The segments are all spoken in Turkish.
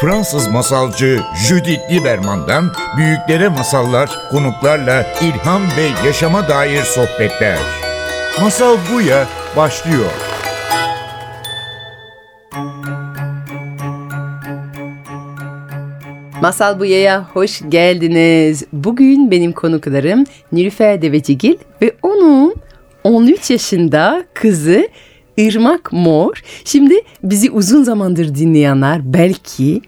Fransız masalcı Judith Lieberman'dan büyüklere masallar, konuklarla ilham ve yaşama dair sohbetler. Masal Buya başlıyor. Masal Buya'ya hoş geldiniz. Bugün benim konuklarım Nilüfer Devecigil ve onun 13 yaşında kızı Irmak Mor. Şimdi bizi uzun zamandır dinleyenler belki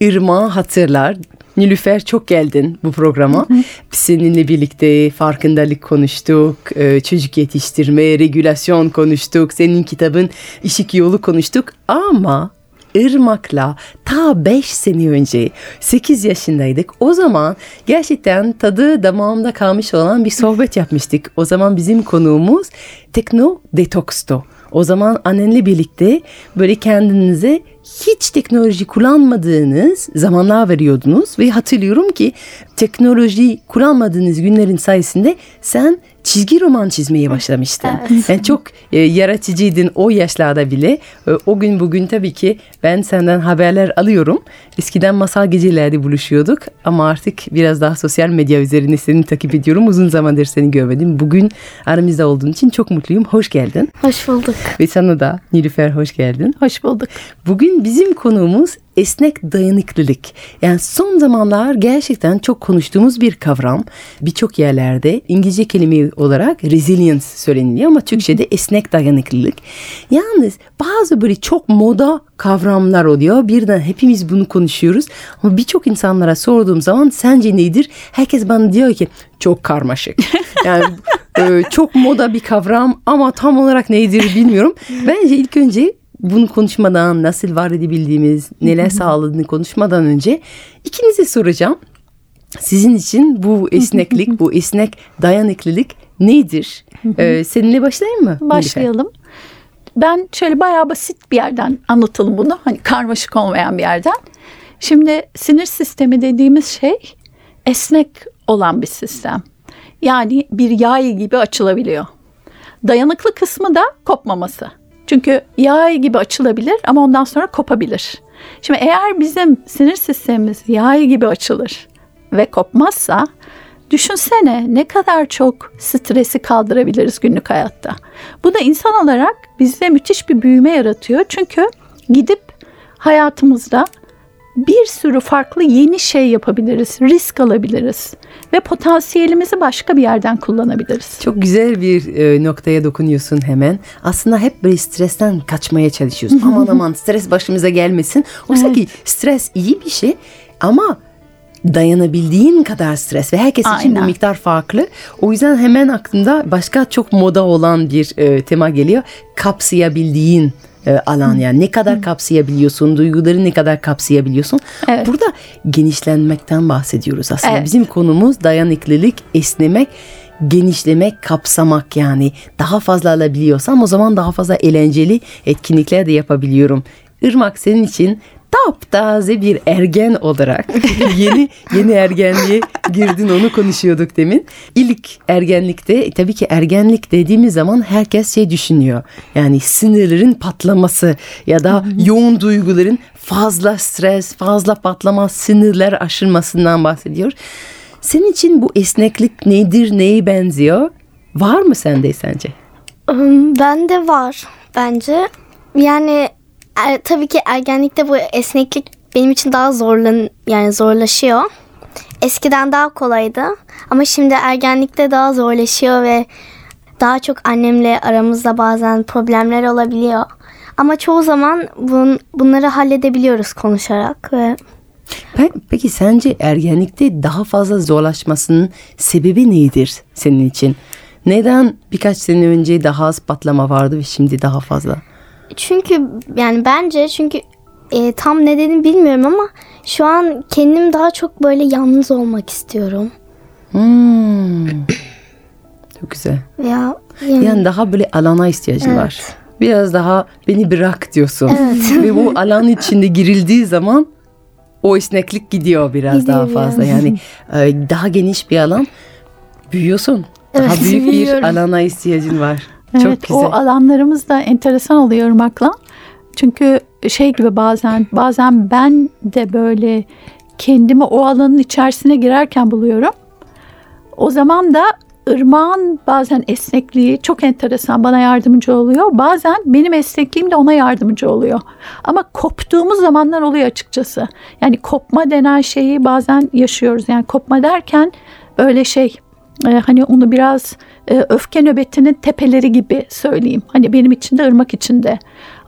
Irmak'ı hatırlar. Nilüfer çok geldin bu programa. Seninle birlikte farkındalık konuştuk, e, çocuk yetiştirme, regülasyon konuştuk, senin kitabın ışık yolu konuştuk ama Irmak'la ta 5 sene önce 8 yaşındaydık. O zaman gerçekten tadı damağımda kalmış olan bir sohbet yapmıştık. O zaman bizim konuğumuz Tekno Detox'tu. O zaman annenle birlikte böyle kendinize hiç teknoloji kullanmadığınız zamanlar veriyordunuz. Ve hatırlıyorum ki teknoloji kullanmadığınız günlerin sayesinde sen çizgi roman çizmeye başlamıştın. Evet. Yani çok e, yaratıcıydın o yaşlarda bile. E, o gün bugün tabii ki ben senden haberler alıyorum. Eskiden masal gecelerde buluşuyorduk ama artık biraz daha sosyal medya üzerinde seni takip ediyorum. Uzun zamandır seni görmedim. Bugün aramızda olduğun için çok mutluyum. Hoş geldin. Hoş bulduk. Ve sana da Nilüfer hoş geldin. Hoş bulduk. Bugün bizim konuğumuz esnek dayanıklılık. Yani son zamanlar gerçekten çok konuştuğumuz bir kavram. Birçok yerlerde İngilizce kelime olarak resilience söyleniliyor ama Türkçe'de esnek dayanıklılık. Yalnız bazı böyle çok moda kavramlar oluyor. Birden hepimiz bunu konuşuyoruz. Ama birçok insanlara sorduğum zaman sence nedir? Herkes bana diyor ki çok karmaşık. Yani e, çok moda bir kavram ama tam olarak nedir bilmiyorum. Bence ilk önce bunu konuşmadan nasıl var edebildiğimiz, neler sağladığını konuşmadan önce ikinize soracağım. Sizin için bu esneklik, bu esnek dayanıklılık nedir? Ee, seninle başlayayım mı? Başlayalım. Ben şöyle bayağı basit bir yerden anlatalım bunu. Hani karmaşık olmayan bir yerden. Şimdi sinir sistemi dediğimiz şey esnek olan bir sistem. Yani bir yay gibi açılabiliyor. Dayanıklı kısmı da kopmaması. Çünkü yay gibi açılabilir ama ondan sonra kopabilir. Şimdi eğer bizim sinir sistemimiz yay gibi açılır ve kopmazsa düşünsene ne kadar çok stresi kaldırabiliriz günlük hayatta. Bu da insan olarak bizde müthiş bir büyüme yaratıyor. Çünkü gidip hayatımızda bir sürü farklı yeni şey yapabiliriz, risk alabiliriz ve potansiyelimizi başka bir yerden kullanabiliriz. Çok güzel bir e, noktaya dokunuyorsun hemen. Aslında hep böyle stresten kaçmaya çalışıyoruz. aman aman stres başımıza gelmesin. Oysa evet. ki stres iyi bir şey ama dayanabildiğin kadar stres ve herkes Aynen. için bu miktar farklı. O yüzden hemen aklımda başka çok moda olan bir e, tema geliyor. Kapsayabildiğin e, alan yani ne kadar kapsayabiliyorsun, duyguları ne kadar kapsayabiliyorsun. Evet. Burada genişlenmekten bahsediyoruz aslında. Evet. Bizim konumuz dayanıklılık, esnemek genişlemek, kapsamak yani daha fazla alabiliyorsam o zaman daha fazla eğlenceli etkinlikler de yapabiliyorum. Irmak senin için taptaze bir ergen olarak yeni yeni ergenliğe girdin onu konuşuyorduk demin. İlk ergenlikte tabii ki ergenlik dediğimiz zaman herkes şey düşünüyor. Yani sinirlerin patlaması ya da yoğun duyguların fazla stres, fazla patlama, sinirler aşırmasından bahsediyor. Senin için bu esneklik nedir, neye benziyor? Var mı sende sence? Ben de var bence. Yani er, tabii ki ergenlikte bu esneklik benim için daha zorlan yani zorlaşıyor. Eskiden daha kolaydı ama şimdi ergenlikte daha zorlaşıyor ve daha çok annemle aramızda bazen problemler olabiliyor. Ama çoğu zaman bun, bunları halledebiliyoruz konuşarak ve Peki sence ergenlikte daha fazla zorlaşmasının sebebi nedir senin için? Neden birkaç sene önce daha az patlama vardı ve şimdi daha fazla? Çünkü yani bence çünkü e, tam nedenini bilmiyorum ama şu an kendim daha çok böyle yalnız olmak istiyorum. Hmm. Çok güzel. Ya yani, yani daha böyle alana ihtiyacın evet. var. Biraz daha beni bırak diyorsun. Evet. Ve bu alan içinde girildiği zaman o esneklik gidiyor biraz gidiyor daha fazla. Yani e, daha geniş bir alan büyüyorsun. Daha evet, büyük bir alana ihtiyacın var. Evet, Çok güzel. O alanlarımız da enteresan oluyor Irmak'la. Çünkü şey gibi bazen bazen ben de böyle kendimi o alanın içerisine girerken buluyorum. O zaman da ırmağın bazen esnekliği çok enteresan bana yardımcı oluyor. Bazen benim esnekliğim de ona yardımcı oluyor. Ama koptuğumuz zamanlar oluyor açıkçası. Yani kopma denen şeyi bazen yaşıyoruz. Yani kopma derken böyle şey e, hani onu biraz e, öfke nöbetinin tepeleri gibi söyleyeyim. Hani benim için de ırmak için de.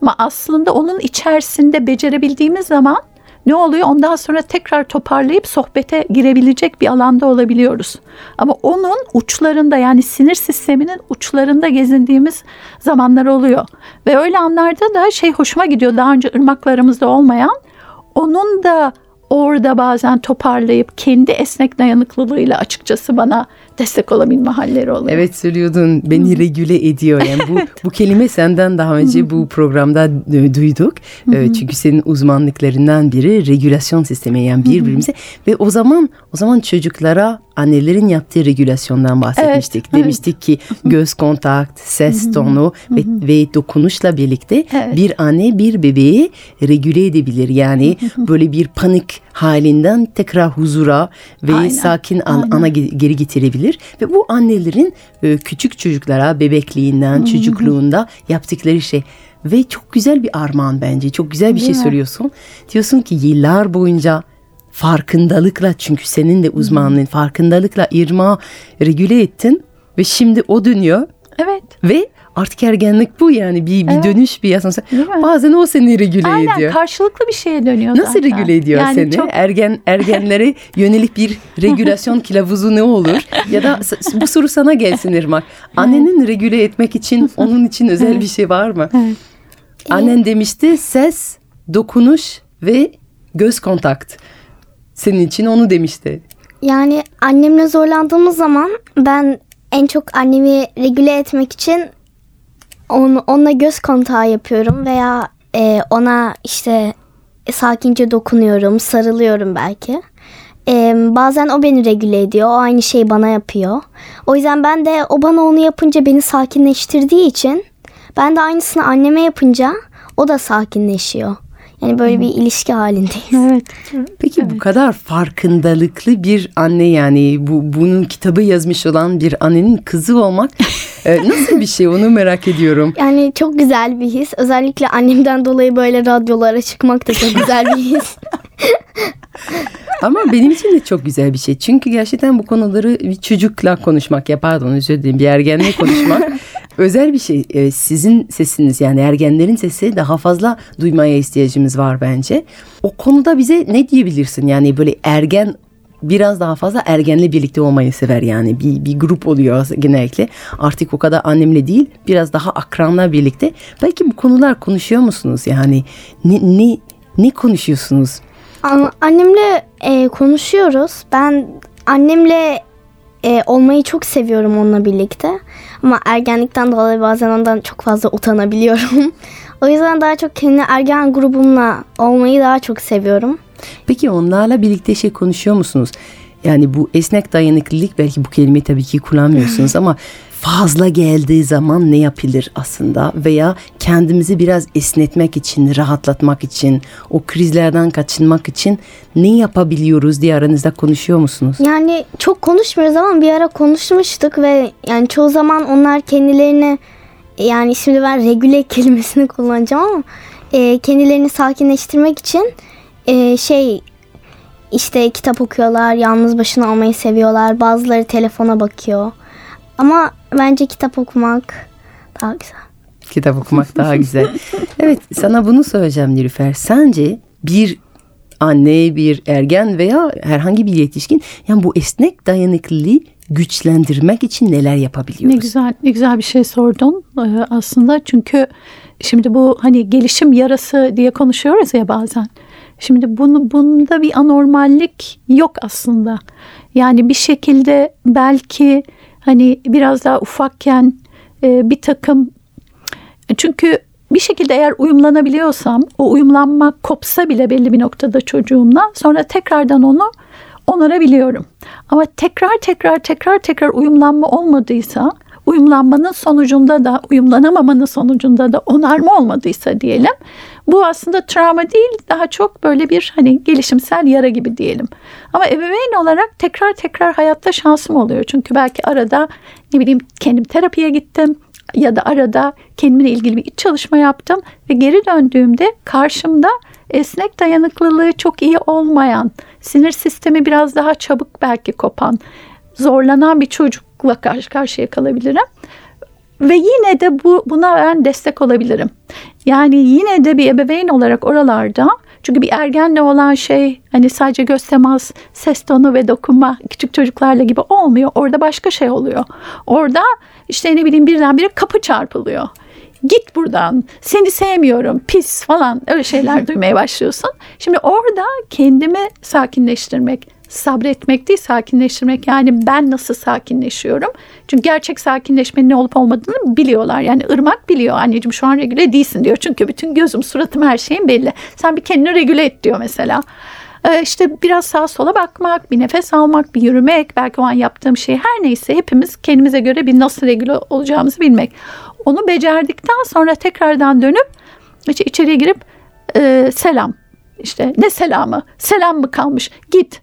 Ama aslında onun içerisinde becerebildiğimiz zaman ne oluyor? Ondan sonra tekrar toparlayıp sohbete girebilecek bir alanda olabiliyoruz. Ama onun uçlarında yani sinir sisteminin uçlarında gezindiğimiz zamanlar oluyor. Ve öyle anlarda da şey hoşuma gidiyor daha önce ırmaklarımızda olmayan onun da orada bazen toparlayıp kendi esnek dayanıklılığıyla açıkçası bana destek olabilme halleri oluyor. Evet söylüyordun beni regüle ediyor. Yani bu bu kelime senden daha önce bu programda e, duyduk. E, çünkü senin uzmanlıklarından biri regülasyon sistemi yani birbirimize ve o zaman o zaman çocuklara annelerin yaptığı regülasyondan bahsetmiştik. Evet, Demiştik ki göz kontakt, ses tonu ve, ve dokunuşla birlikte Evet. bir anne bir bebeği regüle edebilir. Yani böyle bir panik halinden tekrar huzura ve Aynen, sakin an- aynen. ana ge- geri getirebilir. Ve bu annelerin e, küçük çocuklara bebekliğinden çocukluğunda yaptıkları şey. Ve çok güzel bir armağan bence. Çok güzel bir şey Değil mi? söylüyorsun. Diyorsun ki yıllar boyunca farkındalıkla çünkü senin de uzmanlığın farkındalıkla irmağı regüle ettin ve şimdi o dönüyor Evet. ve artık ergenlik bu yani bir, bir Evet. dönüş bir mi? Bazen o seni regüle Aynen ediyor. karşılıklı bir şeye dönüyor Nasıl zaten. regüle ediyor Yani seni? çok- Ergen ergenlere yönelik bir regülasyon kılavuzu ne olur? Ya da bu soru sana gelsin Irmak. Annenin regüle etmek için onun için özel bir şey var mı? Evet. Annen demişti ses, dokunuş ve göz kontakt. Senin için onu demişti. Yani annemle zorlandığımız zaman ben en çok annemi regüle etmek için onu, onunla göz kontağı yapıyorum veya e, ona işte sakince dokunuyorum, sarılıyorum belki. E, bazen o beni regüle ediyor, o aynı şeyi bana yapıyor. O yüzden ben de o bana onu yapınca beni sakinleştirdiği için ben de aynısını anneme yapınca o da sakinleşiyor. Yani böyle bir ilişki halindeyiz. Evet. Peki bu kadar farkındalıklı bir anne yani bu bunun kitabı yazmış olan bir annenin kızı olmak e, nasıl bir şey onu merak ediyorum. Yani çok güzel bir his. Özellikle annemden dolayı böyle radyolara çıkmak da çok güzel bir his. Ama benim için de çok güzel bir şey. Çünkü gerçekten bu konuları bir çocukla konuşmak ya pardon özür dilerim bir ergenle konuşmak özel bir şey. Ee, sizin sesiniz yani ergenlerin sesi daha fazla duymaya ihtiyacımız var bence. O konuda bize ne diyebilirsin? Yani böyle ergen biraz daha fazla ergenle birlikte olmayı sever yani bir, bir grup oluyor genellikle artık o kadar annemle değil biraz daha akranla birlikte belki bu konular konuşuyor musunuz yani ne ne ne konuşuyorsunuz An- Annemle e, konuşuyoruz. Ben annemle e, olmayı çok seviyorum onunla birlikte. Ama ergenlikten dolayı bazen ondan çok fazla utanabiliyorum. o yüzden daha çok kendi ergen grubumla olmayı daha çok seviyorum. Peki onlarla birlikte şey konuşuyor musunuz? Yani bu esnek dayanıklılık belki bu kelimeyi tabii ki kullanmıyorsunuz ama fazla geldiği zaman ne yapılır aslında veya kendimizi biraz esnetmek için, rahatlatmak için, o krizlerden kaçınmak için ne yapabiliyoruz diye aranızda konuşuyor musunuz? Yani çok konuşmuyoruz ama bir ara konuşmuştuk ve yani çoğu zaman onlar kendilerini yani şimdi ben regüle kelimesini kullanacağım ama e, kendilerini sakinleştirmek için e, şey işte kitap okuyorlar, yalnız başına olmayı seviyorlar. Bazıları telefona bakıyor. Ama bence kitap okumak daha güzel. Kitap okumak daha güzel. Evet sana bunu söyleyeceğim Nilüfer. Sence bir anne, bir ergen veya herhangi bir yetişkin yani bu esnek dayanıklılığı güçlendirmek için neler yapabiliyoruz? Ne güzel ne güzel bir şey sordun Ee, aslında çünkü şimdi bu hani gelişim yarası diye konuşuyoruz ya bazen. Şimdi bunu bunda bir anormallik yok aslında. Yani bir şekilde belki hani biraz daha ufakken e, bir takım çünkü bir şekilde eğer uyumlanabiliyorsam o uyumlanma kopsa bile belli bir noktada çocuğumla sonra tekrardan onu onarabiliyorum. Ama tekrar tekrar tekrar tekrar uyumlanma olmadıysa uyumlanmanın sonucunda da uyumlanamamanın sonucunda da onarma olmadıysa diyelim Bu aslında travma değil daha çok böyle bir hani gelişimsel yara gibi diyelim. Ama ebeveyn olarak tekrar tekrar hayatta şansım oluyor. Çünkü belki arada ne bileyim kendim terapiye gittim ya da arada kendimle ilgili bir iç çalışma yaptım ve geri döndüğümde karşımda esnek dayanıklılığı çok iyi olmayan, sinir sistemi biraz daha çabuk belki kopan, zorlanan bir çocukla karşı karşıya kalabilirim. Ve yine de bu buna ben destek olabilirim. Yani yine de bir ebeveyn olarak oralarda çünkü bir ergenle olan şey hani sadece göz temas, ses tonu ve dokunma küçük çocuklarla gibi olmuyor. Orada başka şey oluyor. Orada işte ne bileyim birdenbire kapı çarpılıyor. Git buradan, seni sevmiyorum, pis falan öyle şeyler duymaya başlıyorsun. Şimdi orada kendimi sakinleştirmek, sabretmek değil sakinleştirmek. Yani ben nasıl sakinleşiyorum? Çünkü gerçek sakinleşmenin ne olup olmadığını biliyorlar. Yani ırmak biliyor. Anneciğim şu an regüle değilsin diyor. Çünkü bütün gözüm, suratım, her şeyim belli. Sen bir kendini regüle et diyor mesela. Ee, işte biraz sağa sola bakmak, bir nefes almak, bir yürümek, belki o an yaptığım şey her neyse hepimiz kendimize göre bir nasıl regüle olacağımızı bilmek. Onu becerdikten sonra tekrardan dönüp işte içeriye girip e, selam işte ne selamı selam mı kalmış git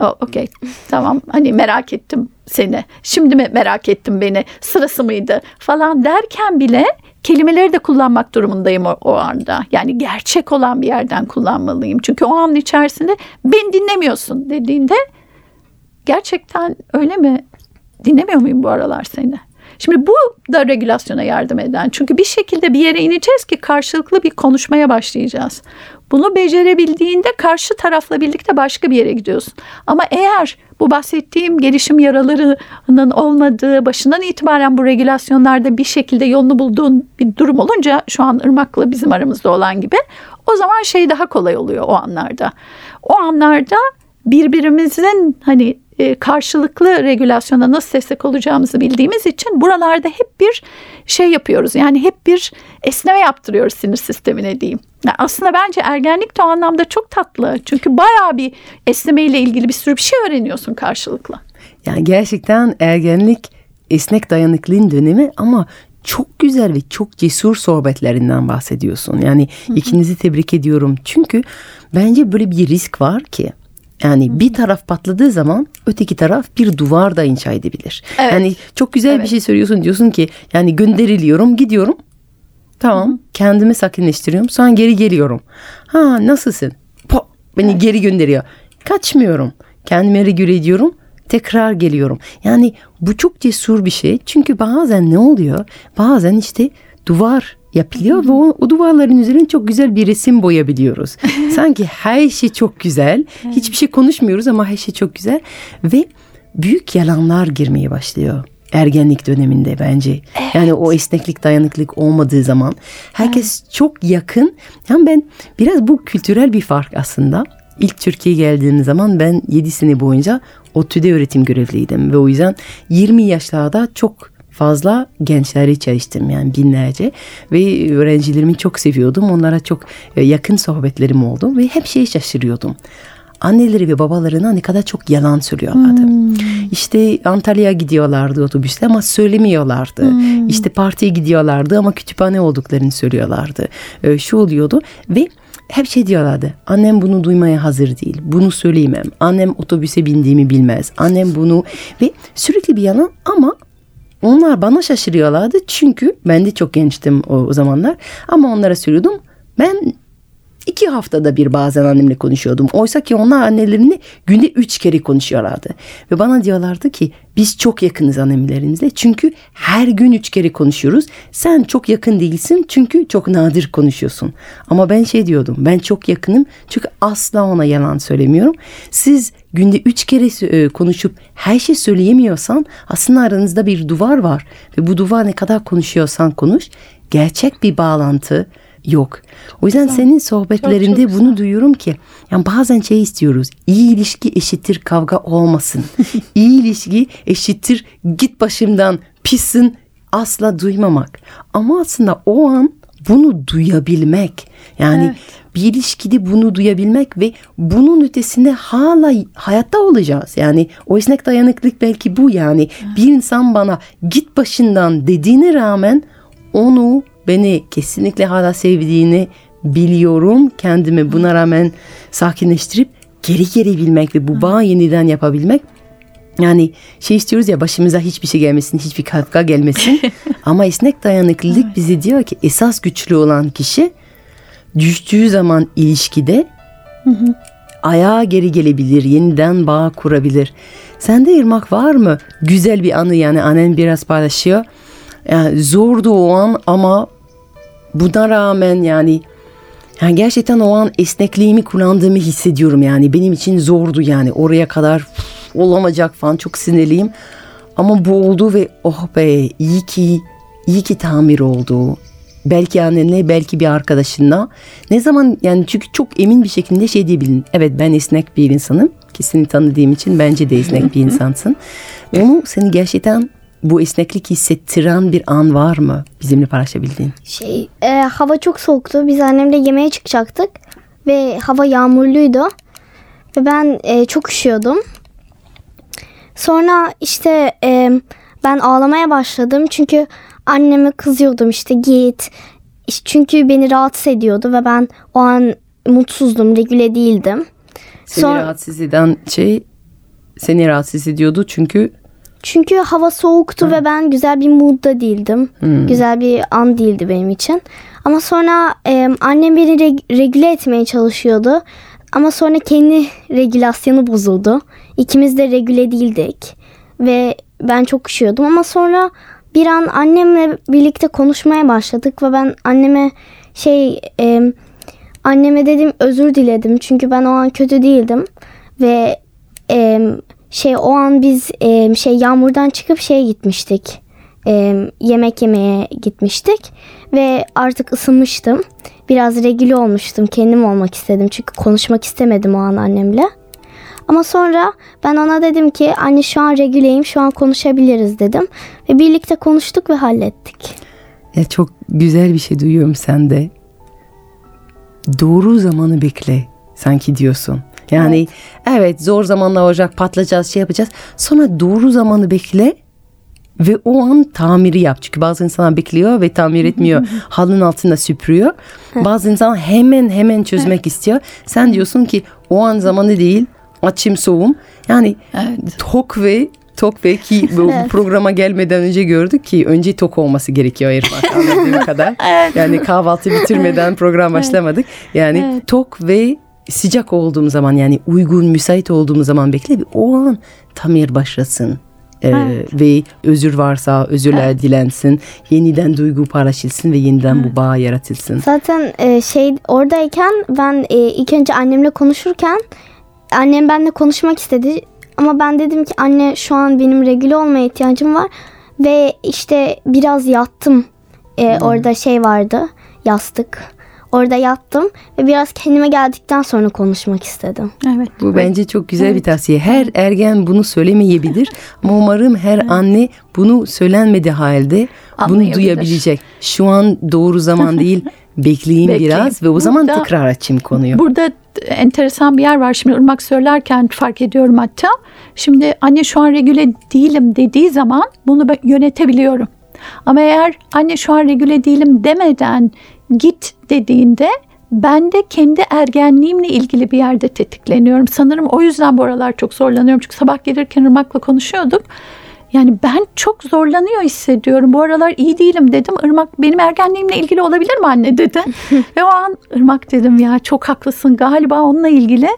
Oh, Okey tamam hani merak ettim seni şimdi mi merak ettim beni sırası mıydı falan derken bile kelimeleri de kullanmak durumundayım o, o anda. Yani gerçek olan bir yerden kullanmalıyım. Çünkü o an içerisinde beni dinlemiyorsun dediğinde gerçekten öyle mi? Dinlemiyor muyum bu aralar seni? Şimdi bu da regülasyona yardım eden. Çünkü bir şekilde bir yere ineceğiz ki karşılıklı bir konuşmaya başlayacağız. Bunu becerebildiğinde karşı tarafla birlikte başka bir yere gidiyorsun. Ama eğer bu bahsettiğim gelişim yaralarının olmadığı başından itibaren bu regülasyonlarda bir şekilde yolunu bulduğun bir durum olunca şu an Irmak'la bizim aramızda olan gibi o zaman şey daha kolay oluyor o anlarda. O anlarda birbirimizin hani karşılıklı regülasyona nasıl destek olacağımızı bildiğimiz için buralarda hep bir şey yapıyoruz. Yani hep bir esneme yaptırıyoruz sinir sistemine diyeyim. Yani aslında bence ergenlik de o anlamda çok tatlı. Çünkü bayağı bir esneme ile ilgili bir sürü bir şey öğreniyorsun karşılıklı. Yani gerçekten ergenlik esnek dayanıklılığın dönemi ama çok güzel ve çok cesur sohbetlerinden bahsediyorsun. Yani ikinizi tebrik ediyorum. Çünkü bence böyle bir risk var ki yani bir taraf patladığı zaman öteki taraf bir duvar da inşa edebilir. Evet. Yani çok güzel evet. bir şey söylüyorsun diyorsun ki yani gönderiliyorum gidiyorum. Tamam Hı. kendimi sakinleştiriyorum sonra geri geliyorum. Ha nasılsın? Po, beni evet. geri gönderiyor. Kaçmıyorum. Kendimi regüle ediyorum. Tekrar geliyorum. Yani bu çok cesur bir şey. Çünkü bazen ne oluyor? Bazen işte duvar yapılıyor ve o, o duvarların üzerine çok güzel bir resim boyabiliyoruz. Sanki her şey çok güzel. Hiçbir şey konuşmuyoruz ama her şey çok güzel ve büyük yalanlar girmeye başlıyor ergenlik döneminde bence. Evet. Yani o esneklik dayanıklık olmadığı zaman herkes evet. çok yakın. Yani ben biraz bu kültürel bir fark aslında. İlk Türkiye'ye geldiğim zaman ben 7 sene boyunca ODTÜ'de öğretim görevliydim ve o yüzden 20 yaşlarda çok fazla gençleri çalıştım yani binlerce ve öğrencilerimi çok seviyordum. Onlara çok e, yakın sohbetlerim oldu ve hep şey şaşırıyordum anneleri ve babalarına ne kadar çok yalan söylüyorlardı. Hmm. İşte Antalya'ya gidiyorlardı otobüste ama söylemiyorlardı. Hmm. İşte partiye gidiyorlardı ama kütüphane olduklarını söylüyorlardı. Ee, şu oluyordu ve hep şey diyorlardı. Annem bunu duymaya hazır değil. Bunu söyleyemem. Annem otobüse bindiğimi bilmez. Annem bunu ve sürekli bir yalan ama onlar bana şaşırıyorlardı çünkü ben de çok gençtim o, zamanlar. Ama onlara söylüyordum ben iki haftada bir bazen annemle konuşuyordum. Oysa ki onlar annelerini günde üç kere konuşuyorlardı. Ve bana diyorlardı ki biz çok yakınız annemlerinizle. Çünkü her gün üç kere konuşuyoruz. Sen çok yakın değilsin çünkü çok nadir konuşuyorsun. Ama ben şey diyordum ben çok yakınım çünkü asla ona yalan söylemiyorum. Siz günde üç kere e, konuşup her şey söyleyemiyorsan aslında aranızda bir duvar var. Ve bu duvar ne kadar konuşuyorsan konuş gerçek bir bağlantı yok. O yüzden güzel. senin sohbetlerinde çok, çok bunu güzel. duyuyorum ki yani bazen şey istiyoruz. İyi ilişki eşittir kavga olmasın. İyi ilişki eşittir git başımdan pissin asla duymamak. Ama aslında o an bunu duyabilmek. Yani evet. bir ilişkide bunu duyabilmek ve bunun ötesinde hala hayatta olacağız. Yani o esnek dayanıklık belki bu yani. Evet. Bir insan bana git başından dediğine rağmen onu beni kesinlikle hala sevdiğini biliyorum kendimi buna rağmen sakinleştirip geri geri bilmek ve bu bağı yeniden yapabilmek. Yani şey istiyoruz ya başımıza hiçbir şey gelmesin, hiçbir katkı gelmesin. Ama esnek dayanıklılık bize diyor ki esas güçlü olan kişi düştüğü zaman ilişkide ayağa geri gelebilir, yeniden bağ kurabilir. Sende Irmak var mı? Güzel bir anı yani annen biraz paylaşıyor. Yani zordu o an ama buna rağmen yani yani gerçekten o an esnekliğimi kullandığımı hissediyorum yani. Benim için zordu yani oraya kadar "Üf, olamayacak falan çok sinirliyim. Ama bu oldu ve oh be iyi ki iyi ki tamir oldu. Belki annenle belki bir arkadaşınla. Ne zaman yani çünkü çok emin bir şekilde şey diyebilin. Evet ben esnek bir insanım. Ki seni tanıdığım için bence de esnek bir insansın. Onu seni gerçekten bu esneklik hissettiren bir an var mı bizimle paylaşabildiğin? Şey, e, hava çok soğuktu. Biz annemle yemeğe çıkacaktık ve hava yağmurluydu ve ben e, çok üşüyordum. Sonra işte e, ben ağlamaya başladım çünkü anneme kızıyordum işte git. Çünkü beni rahatsız ediyordu ve ben o an mutsuzdum, regüle değildim. Seni Sonra- rahatsız eden şey seni rahatsız ediyordu çünkü Çünkü hava soğuktu ve ben güzel bir moodda değildim. Güzel bir an değildi benim için. Ama sonra e, annem beni reg- regüle etmeye çalışıyordu. Ama sonra kendi regülasyonu bozuldu. İkimiz de regüle değildik. Ve ben çok üşüyordum. Ama sonra bir an annemle birlikte konuşmaya başladık. Ve ben anneme şey... e, anneme dedim özür diledim. Çünkü ben o an kötü değildim. Ve e, şey o an biz e, şey yağmurdan çıkıp şeye gitmiştik. E, yemek yemeye gitmiştik ve artık ısınmıştım. Biraz regüle olmuştum. Kendim olmak istedim. Çünkü konuşmak istemedim o an annemle. Ama sonra ben ona dedim ki anne şu an regüleyim şu an konuşabiliriz dedim. Ve birlikte konuştuk ve hallettik. ya çok güzel bir şey duyuyorum sende. Doğru zamanı bekle sanki diyorsun. Yani evet, zor zamanlar olacak patlayacağız şey yapacağız. Sonra doğru zamanı bekle ve o an tamiri yap. Çünkü bazı insanlar bekliyor ve tamir etmiyor. Halının altında süpürüyor. Bazı insanlar hemen hemen çözmek istiyor. Sen diyorsun ki o an zamanı değil açım soğum. Yani tok ve tok ve ki bu bu programa gelmeden önce gördük ki önce tok olması gerekiyor ayırmak anladığım kadar. Yani kahvaltı bitirmeden program başlamadık. Yani tok ve sıcak olduğum zaman yani uygun müsait olduğum zaman bekle ve o an tamir başlasın. Ee, ve özür varsa özürler dilensin. Yeniden duygu paylaşılsın ve yeniden bu bağ yaratılsın. Zaten e, şey oradayken ben e, ilk önce annemle konuşurken annem benimle konuşmak istedi. Ama ben dedim ki anne şu an benim regüle olmaya ihtiyacım var. Ve işte biraz yattım. E, Orada şey vardı yastık. Orada yattım ve biraz kendime geldikten sonra konuşmak istedim. Evet. Bu bence çok güzel bir tavsiye. Her ergen bunu söylemeyebilir ama umarım her anne bunu söylenmedi halde bunu duyabilecek. Şu an doğru zaman değil. Bekleyin Bekleyin. biraz ve o zaman Burada- tekrar açayım konuyu. Burada enteresan bir yer var. Şimdi Irmak söylerken fark ediyorum hatta. Şimdi anne şu an regüle değilim dediği zaman bunu yönetebiliyorum. Ama eğer anne şu an regüle değilim demeden git dediğinde ben de kendi ergenliğimle ilgili bir yerde tetikleniyorum. Sanırım o yüzden bu aralar çok zorlanıyorum. Çünkü sabah gelirken Irmak'la konuşuyorduk. Yani ben çok zorlanıyor hissediyorum. Bu aralar iyi değilim dedim. Irmak benim ergenliğimle ilgili olabilir mi anne dedi. Ve o an Irmak dedim ya çok haklısın galiba onunla ilgili.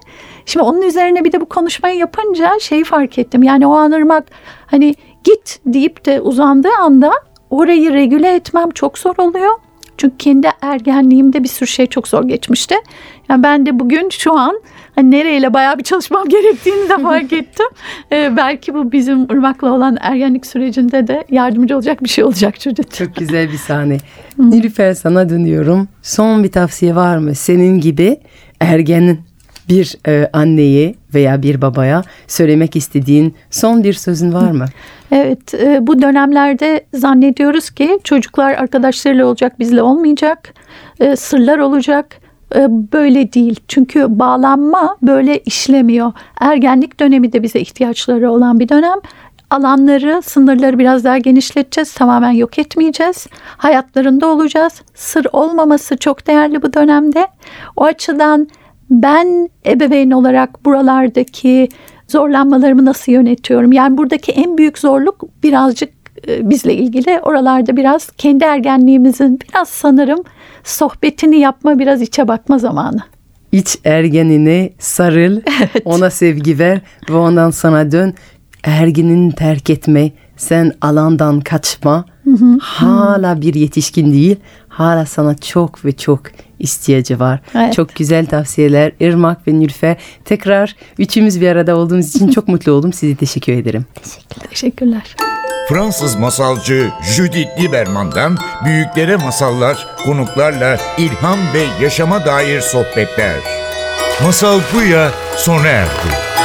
Şimdi onun üzerine bir de bu konuşmayı yapınca şeyi fark ettim. Yani o an Irmak hani git deyip de uzandığı anda orayı regüle etmem çok zor oluyor. Çünkü kendi ergenliğimde bir sürü şey çok zor geçmişti. Yani ben de bugün şu an hani nereyle bayağı bir çalışmam gerektiğini de fark ettim. Ee, belki bu bizim Irmak'la olan ergenlik sürecinde de yardımcı olacak bir şey olacak çocuk. Çok güzel bir sahne. Nilüfer sana dönüyorum. Son bir tavsiye var mı? Senin gibi ergenin bir e, anneye veya bir babaya söylemek istediğin son bir sözün var mı? Evet e, bu dönemlerde zannediyoruz ki çocuklar arkadaşlarıyla olacak bizle olmayacak. E, sırlar olacak. E, böyle değil. Çünkü bağlanma böyle işlemiyor. Ergenlik dönemi de bize ihtiyaçları olan bir dönem. alanları, sınırları biraz daha genişleteceğiz. Tamamen yok etmeyeceğiz. Hayatlarında olacağız. Sır olmaması çok değerli bu dönemde. O açıdan ben ebeveyn olarak buralardaki zorlanmalarımı nasıl yönetiyorum? Yani buradaki en büyük zorluk birazcık e, bizle ilgili. Oralarda biraz kendi ergenliğimizin biraz sanırım sohbetini yapma, biraz içe bakma zamanı. İç ergenine sarıl, ona sevgi ver ve ondan sana dön. Ergenini terk etme, sen alandan kaçma. Hala bir yetişkin değil, hala sana çok ve çok ihtiyacı var. Evet. Çok güzel tavsiyeler. Irmak ve Nülfer. Tekrar üçümüz bir arada olduğumuz için çok mutlu oldum. Size teşekkür ederim. Teşekkürler. Fransız masalcı Judith Lieberman'dan büyüklere masallar, konuklarla ilham ve yaşama dair sohbetler. Masal Buya sona erdi.